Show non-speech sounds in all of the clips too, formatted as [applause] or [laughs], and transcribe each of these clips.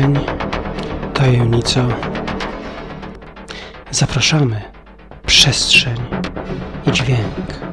Przestrzeń, tajemnica. Zapraszamy. Przestrzeń i dźwięk.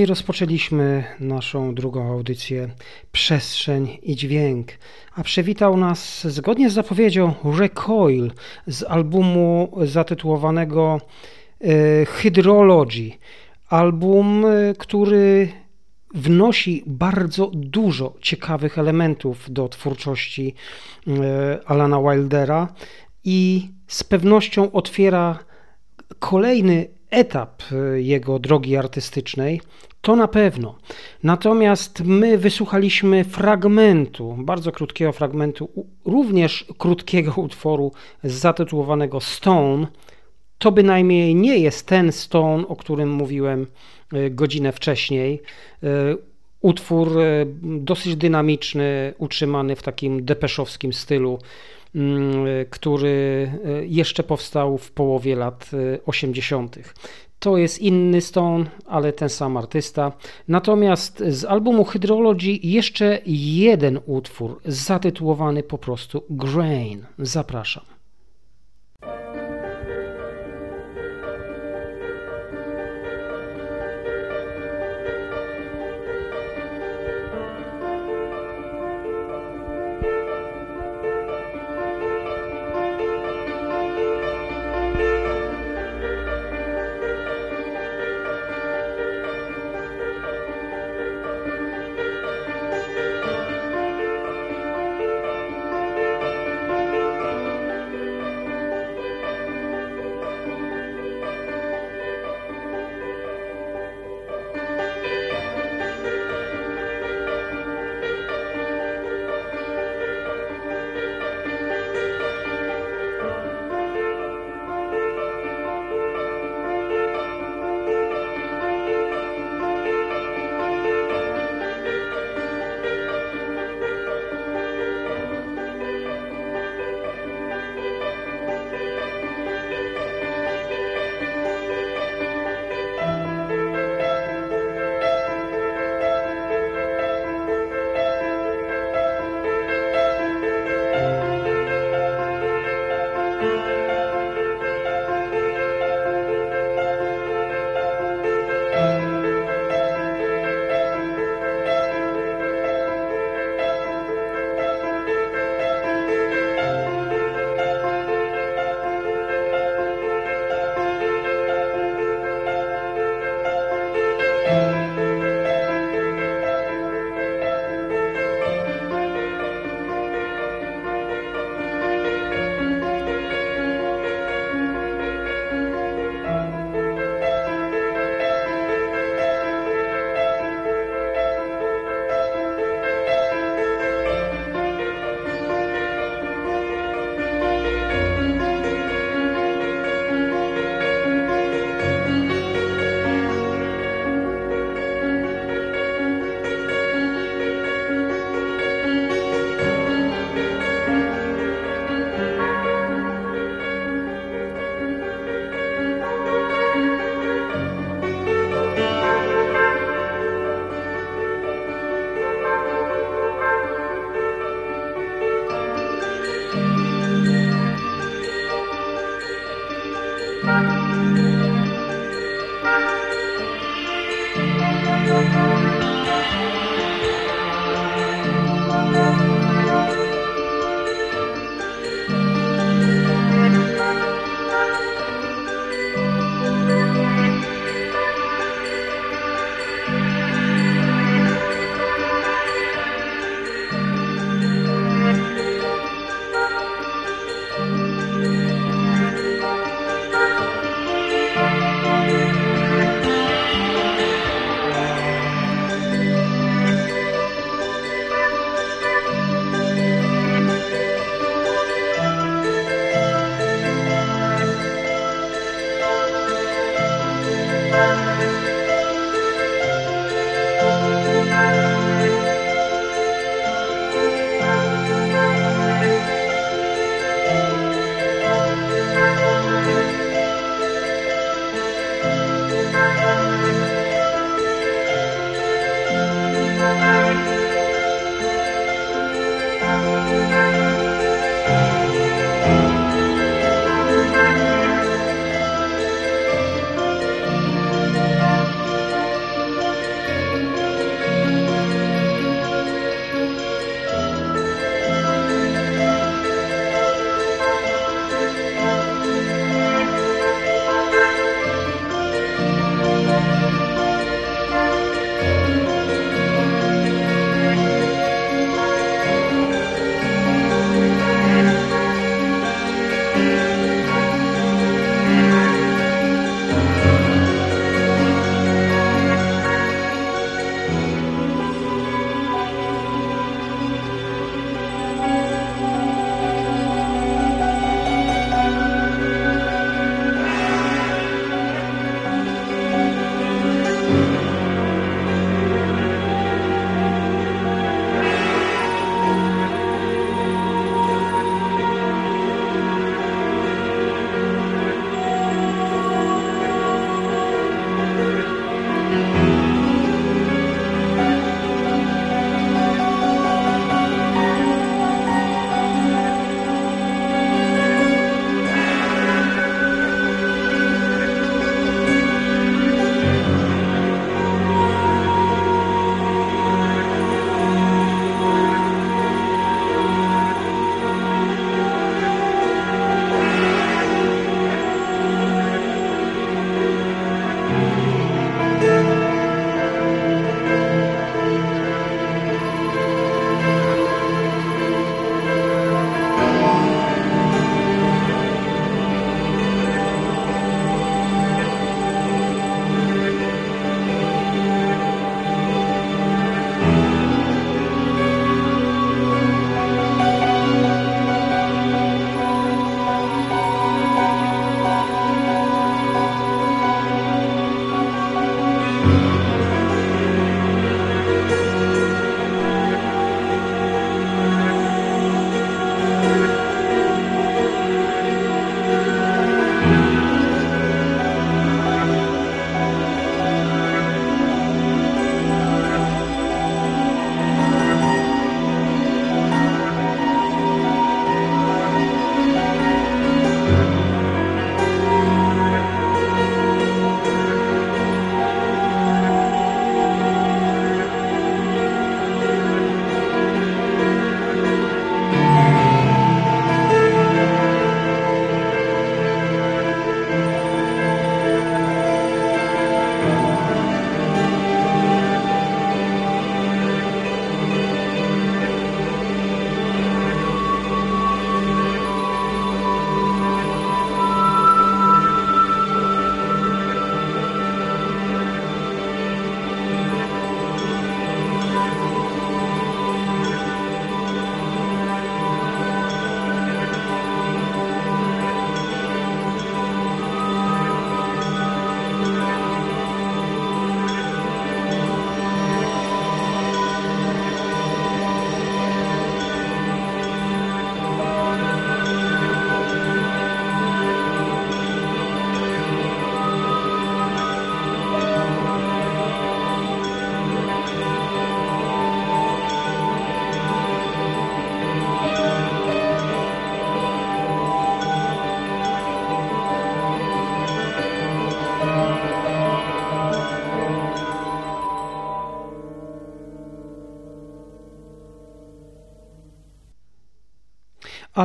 I rozpoczęliśmy naszą drugą audycję Przestrzeń i Dźwięk. A przywitał nas zgodnie z zapowiedzią Recoil z albumu zatytułowanego e, Hydrology. Album, e, który wnosi bardzo dużo ciekawych elementów do twórczości e, Alana Wildera i z pewnością otwiera kolejny etap jego drogi artystycznej, to na pewno. Natomiast my wysłuchaliśmy fragmentu, bardzo krótkiego fragmentu, również krótkiego [laughs] utworu zatytułowanego Stone. To bynajmniej nie jest ten Stone, o którym mówiłem y, godzinę wcześniej. Y, utwór dosyć dynamiczny, utrzymany w takim depeszowskim stylu Mm, który jeszcze powstał w połowie lat 80. To jest inny Stone, ale ten sam artysta. Natomiast z albumu Hydrology jeszcze jeden utwór zatytułowany po prostu Grain. Zapraszam.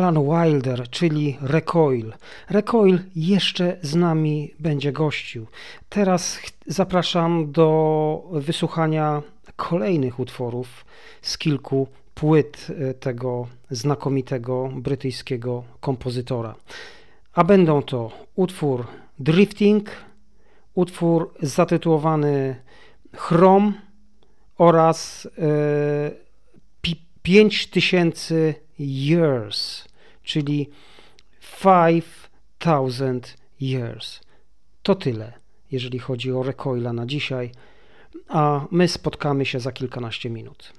Alan Wilder, czyli Recoil. Recoil jeszcze z nami będzie gościł. Teraz zapraszam do wysłuchania kolejnych utworów z kilku płyt e, tego znakomitego brytyjskiego kompozytora. A będą to utwór Drifting, utwór zatytułowany Chrom oraz e, 5000 Years, czyli 5000 Years. To tyle, jeżeli chodzi o Recoila na dzisiaj, a my spotkamy się za kilkanaście minut.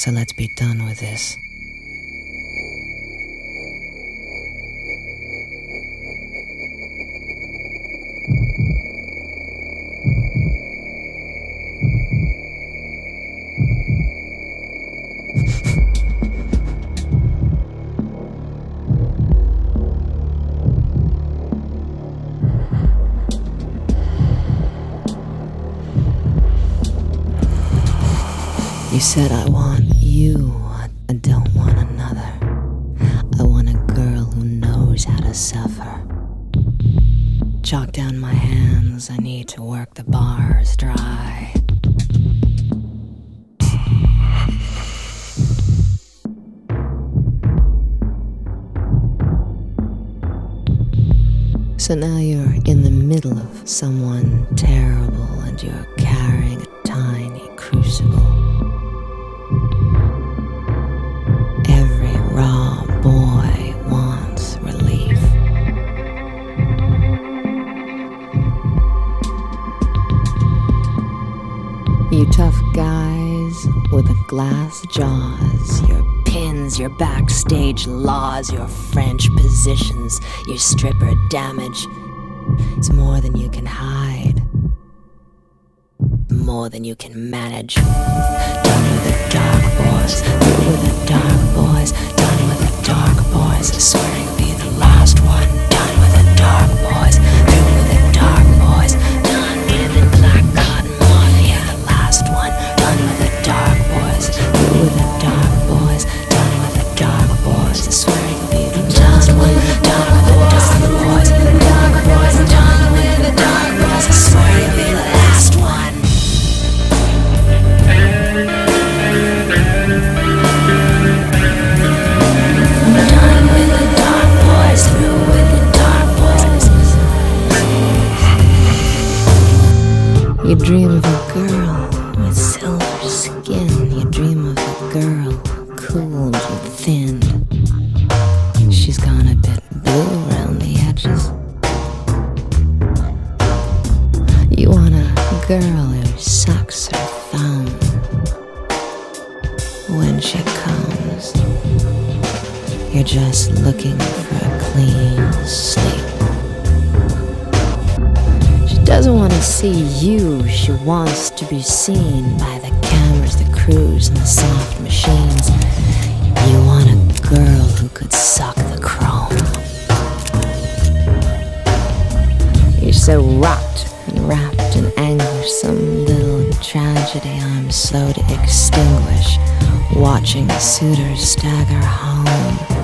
so let's be done with this. You said I you're carrying a tiny crucible. Every raw boy wants relief. You tough guys with the glass jaws, your pins, your backstage laws, your French positions, your stripper damage. It's more than you can hide more than you can manage. Done with the dark boys, done with the dark boys, done with the dark boys. Swearing swear be the last one. dream of and wrapped in anguish, some little tragedy I'm slow to extinguish, watching suitors stagger home.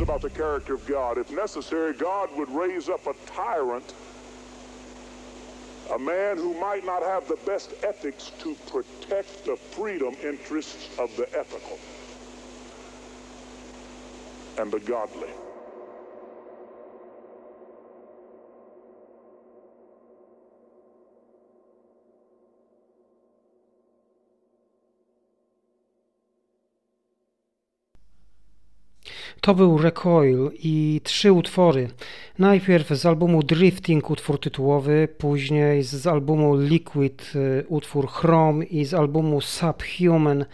About the character of God. If necessary, God would raise up a tyrant, a man who might not have the best ethics to protect the freedom interests of the ethical and the godly. To był Recoil i trzy utwory. Najpierw z albumu Drifting utwór tytułowy, później z albumu Liquid y, utwór Chrome i z albumu Subhuman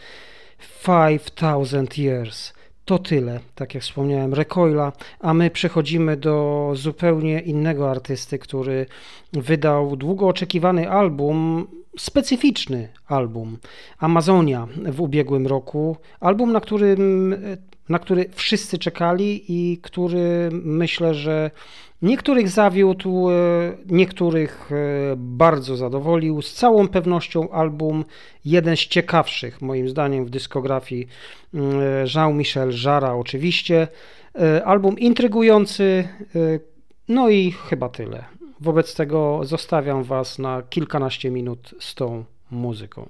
5000 Years. To tyle, tak jak wspomniałem, Recoila, a my przechodzimy do zupełnie innego artysty, który wydał długo oczekiwany album, specyficzny album, Amazonia w ubiegłym roku. Album, na którym na który wszyscy czekali i który myślę, że niektórych zawiódł, e, niektórych e, bardzo zadowolił. Z całą pewnością album jeden z ciekawszych moim zdaniem w dyskografii mm, Jean-Michel Jara oczywiście. E, album intrygujący, no i chyba tyle. Wobec tego zostawiam Was na kilkanaście minut z tą muzyką.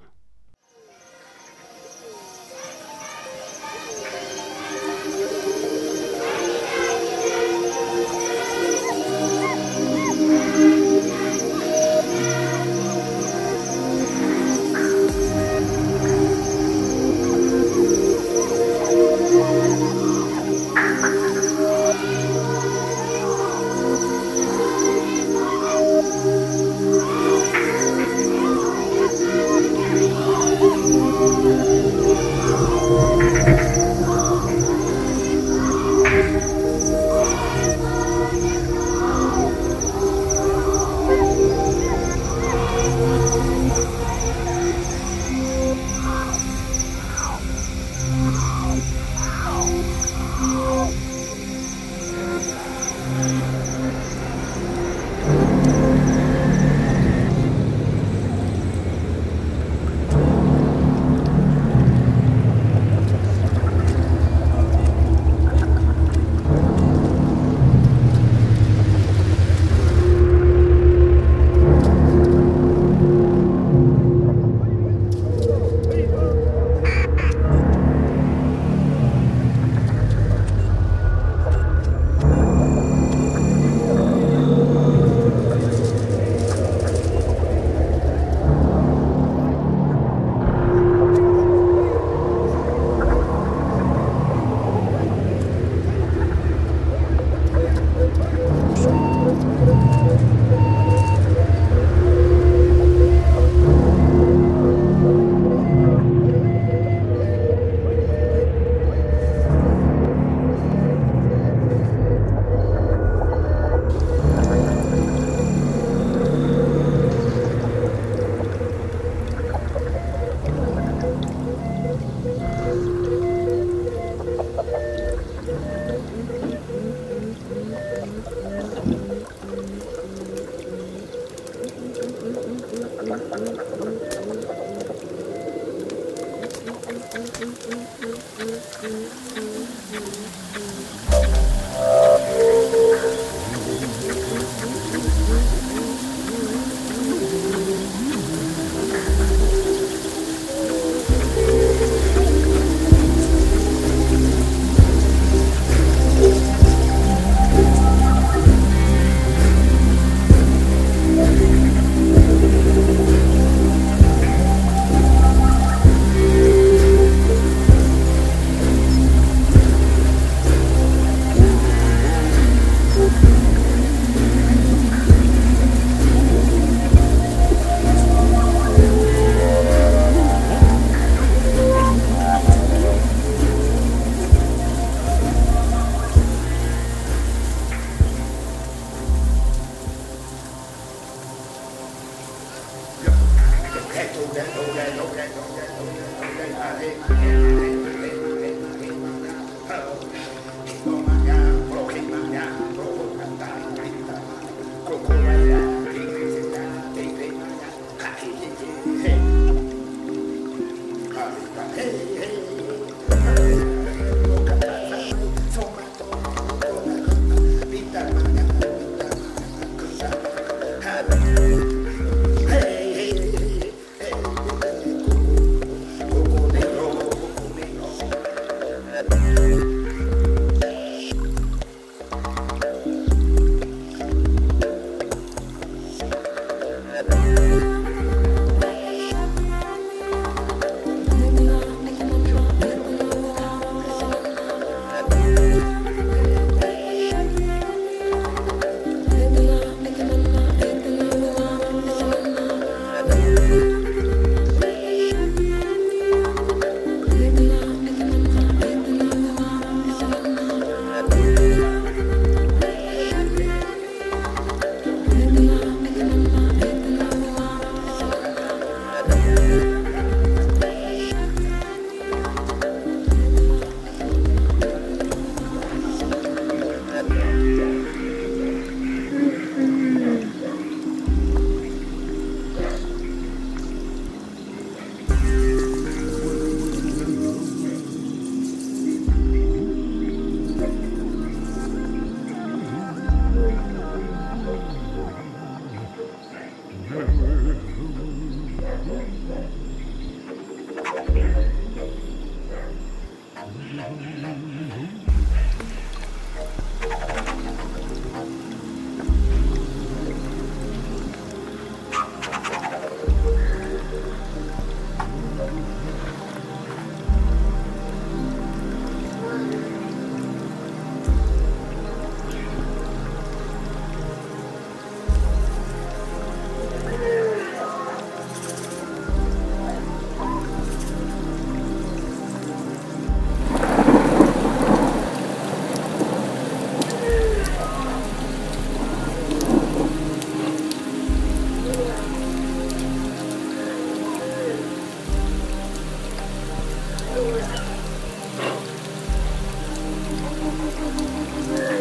う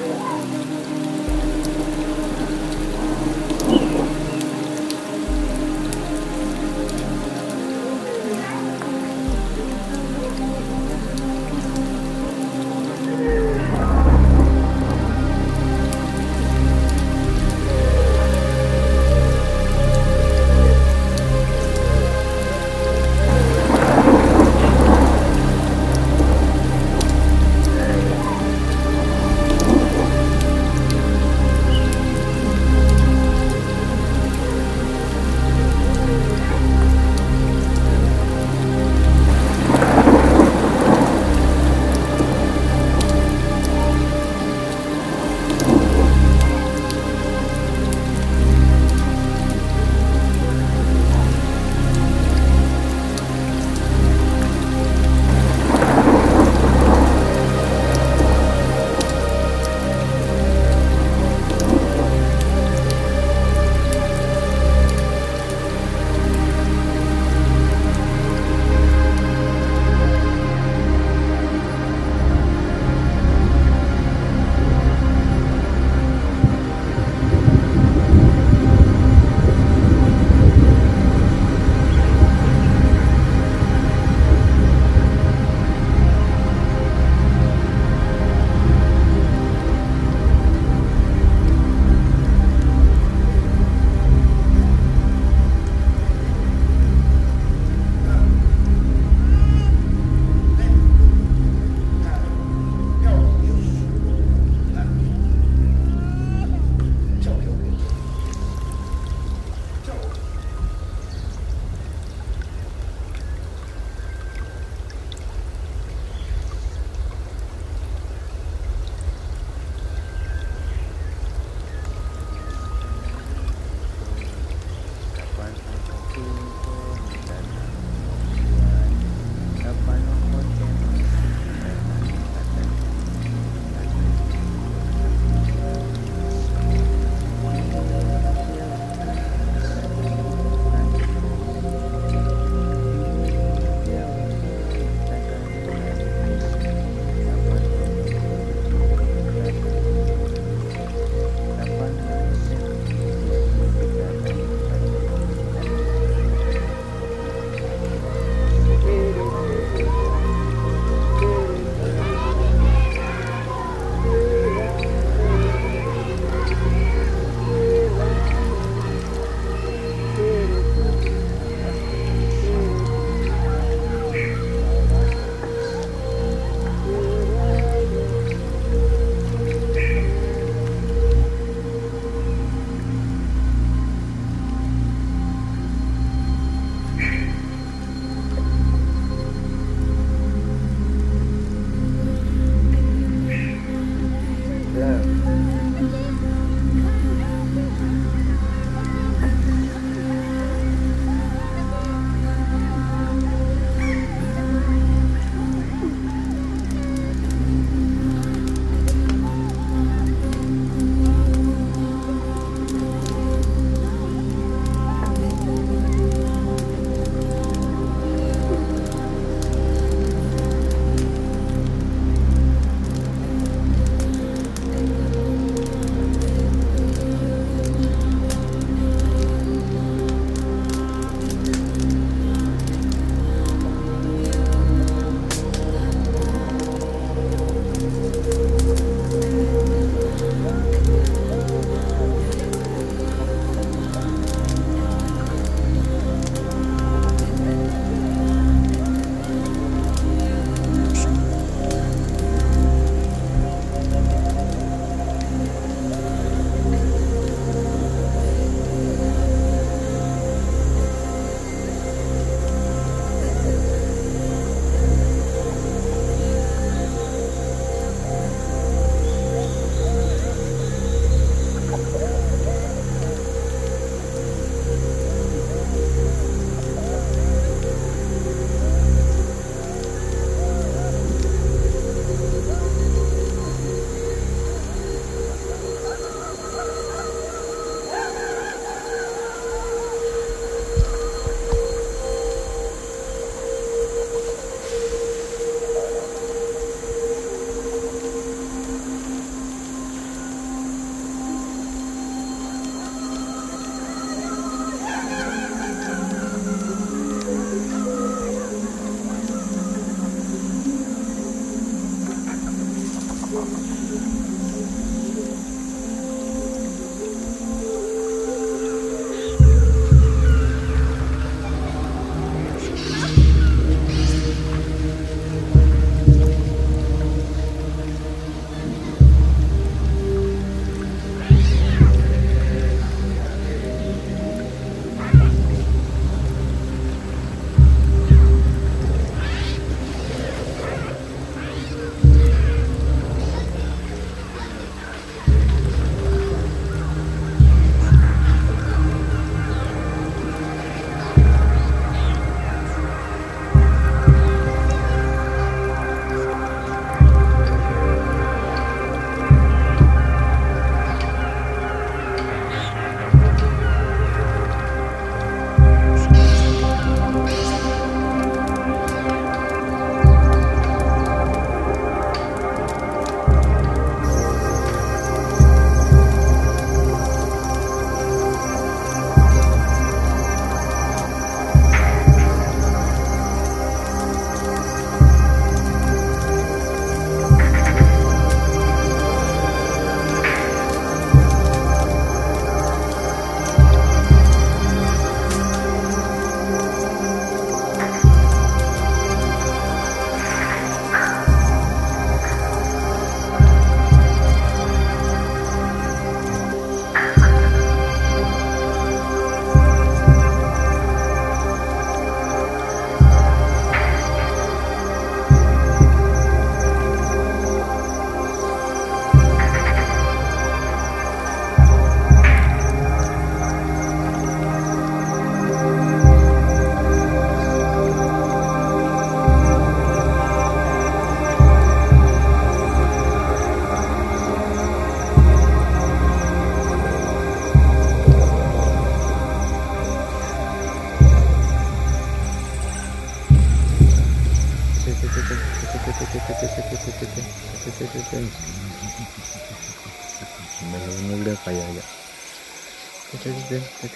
わっ。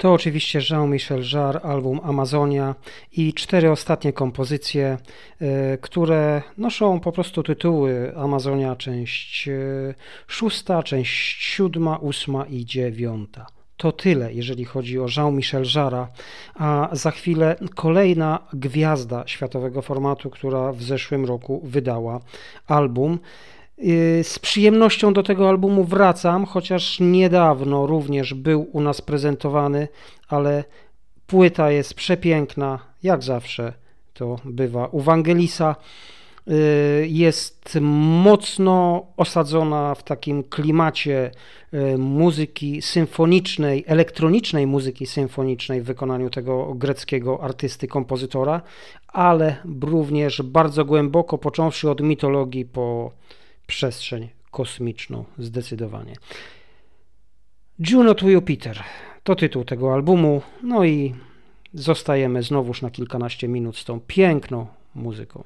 To oczywiście Jean-Michel Jarre, album Amazonia i cztery ostatnie kompozycje, e, które noszą po prostu tytuły Amazonia, część e, szósta, część siódma, ósma i dziewiąta. To tyle, jeżeli chodzi o Jean-Michel Jarra, a za chwilę kolejna gwiazda światowego formatu, która w zeszłym roku wydała album. Y, z przyjemnością do tego albumu wracam, chociaż niedawno również był u nas prezentowany, ale płyta jest przepiękna, jak zawsze to bywa u Wangelisa. Y, jest mocno osadzona w takim klimacie y, muzyki symfonicznej, elektronicznej muzyki symfonicznej w wykonaniu tego greckiego artysty, kompozytora, ale również bardzo głęboko, począwszy od mitologii po przestrzeń kosmiczną, zdecydowanie. Juno to Jupiter to tytuł tego albumu, no i zostajemy znowuż na kilkanaście minut z tą piękną muzyką.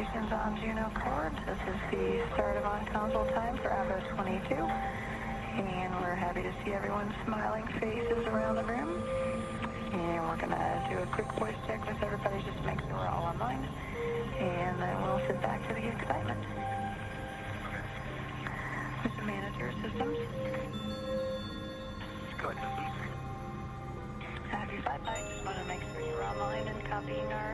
Stations on Juno. This is the start of on-console time for Avos 22. And we're happy to see everyone's smiling faces around the room. And we're going to do a quick voice check with everybody just to make sure we're all online. And then we'll sit back to the excitement. Mr. Manager Systems. Go ahead. Happy Five Bye. Just want to make sure you're online and copying our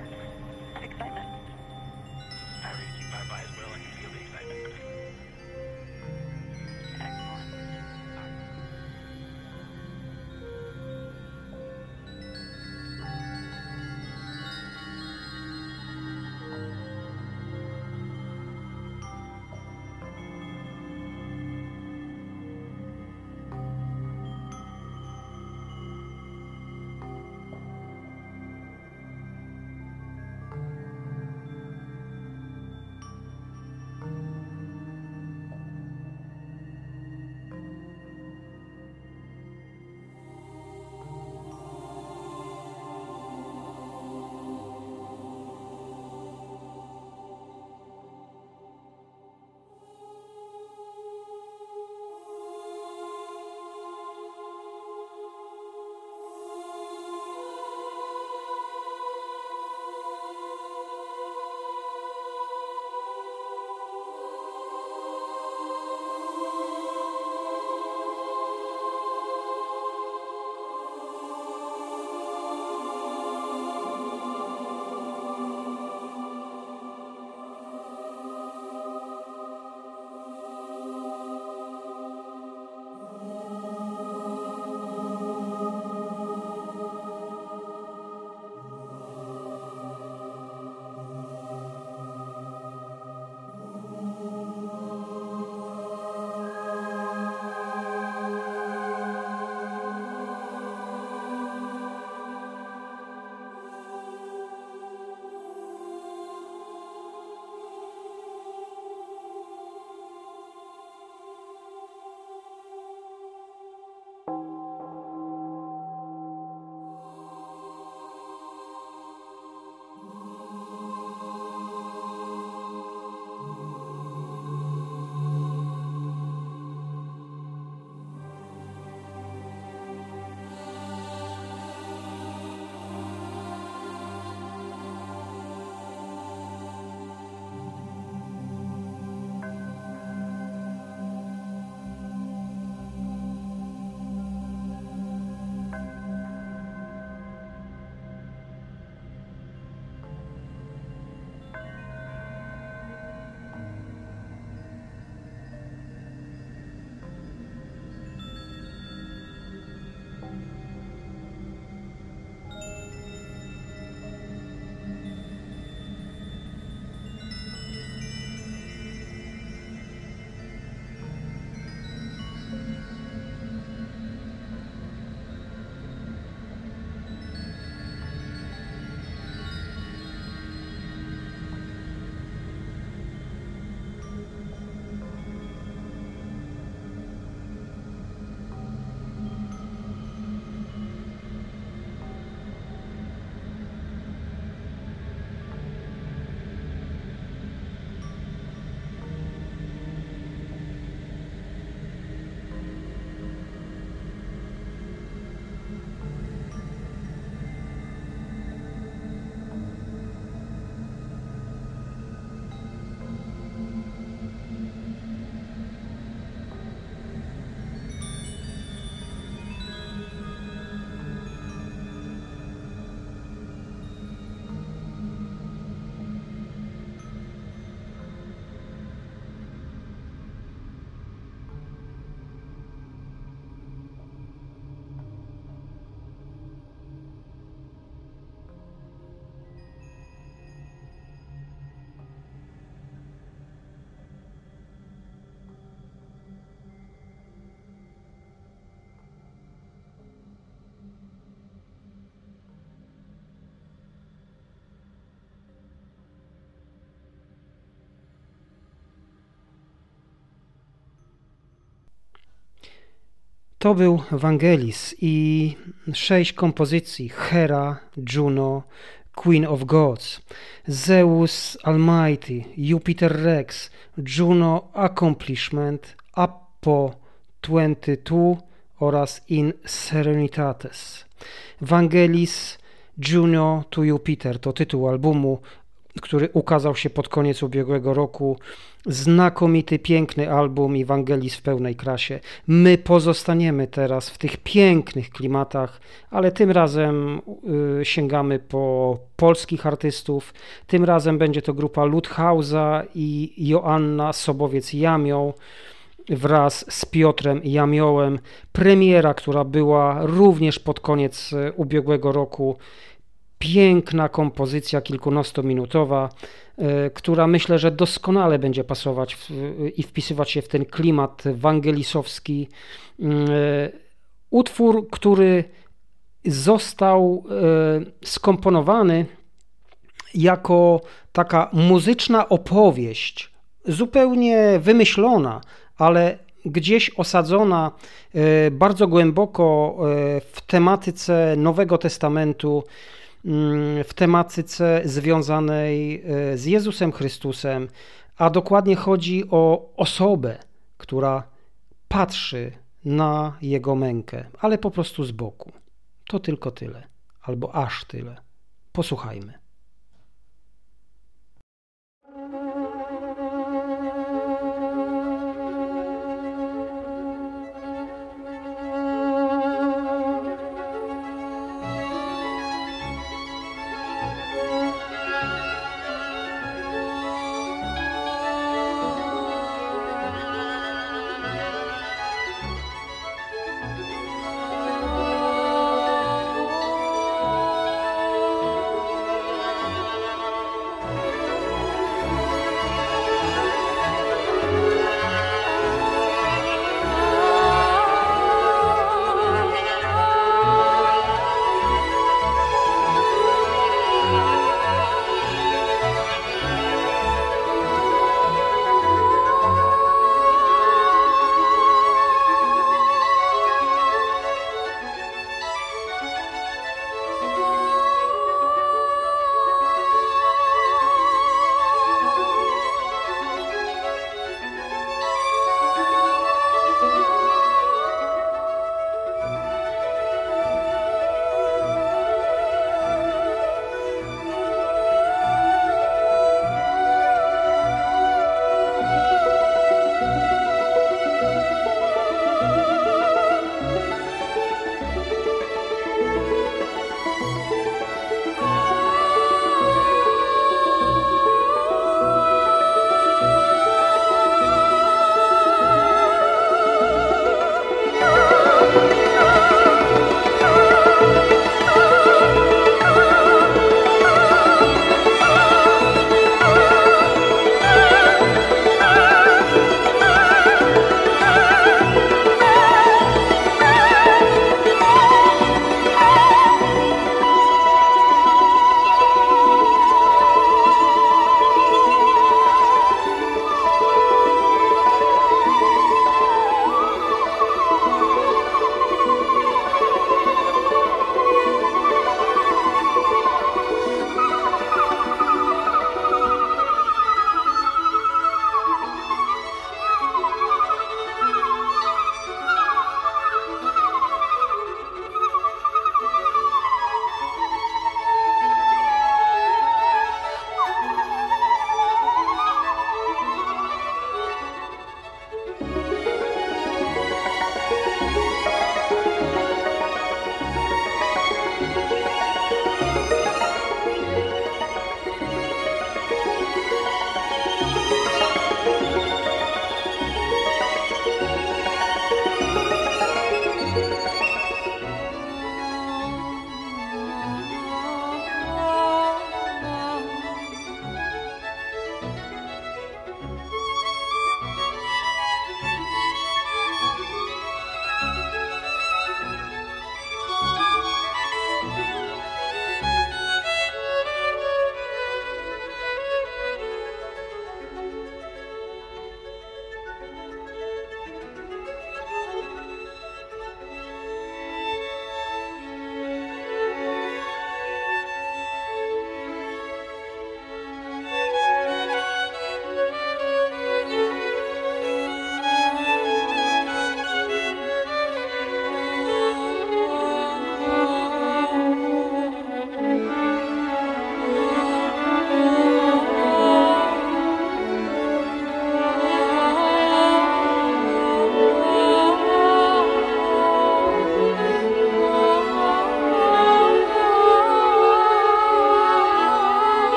To był Vangelis i sześć kompozycji Hera, Juno, Queen of Gods, Zeus Almighty, Jupiter Rex, Juno Accomplishment, Appo 22 oraz In Serenitates. Vangelis Juno to Jupiter to tytuł albumu, który ukazał się pod koniec ubiegłego roku. Znakomity, piękny album Ewangelis w pełnej krasie. My pozostaniemy teraz w tych pięknych klimatach, ale tym razem y, sięgamy po polskich artystów. Tym razem będzie to grupa Ludhausa i Joanna Sobowiec-Jamią wraz z Piotrem Jamiołem. Premiera, która była również pod koniec y, ubiegłego roku piękna kompozycja kilkunastominutowa, e, która myślę, że doskonale będzie pasować w, i wpisywać się w ten klimat wangelisowski. E, utwór, który został e, skomponowany jako taka muzyczna opowieść, zupełnie wymyślona, ale gdzieś osadzona bardzo głęboko w tematyce Nowego Testamentu, w tematyce związanej e, z Jezusem Chrystusem, a dokładnie chodzi o osobę, która patrzy na jego mękę, ale po prostu z boku. To tylko tyle, albo aż tyle. Posłuchajmy.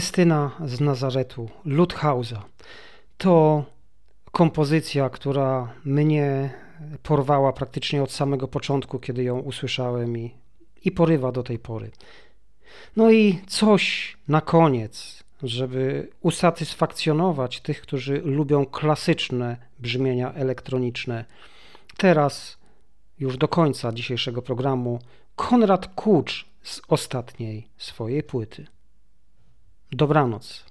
Chrystyna z Nazaretu, Ludhausa. To kompozycja, która mnie porwała praktycznie od samego początku, kiedy ją usłyszałem i, i porywa do tej pory. No i coś na koniec, żeby usatysfakcjonować tych, którzy lubią klasyczne brzmienia elektroniczne. Teraz, już do końca dzisiejszego programu, Konrad Kucz z ostatniej swojej płyty. Dobranoc.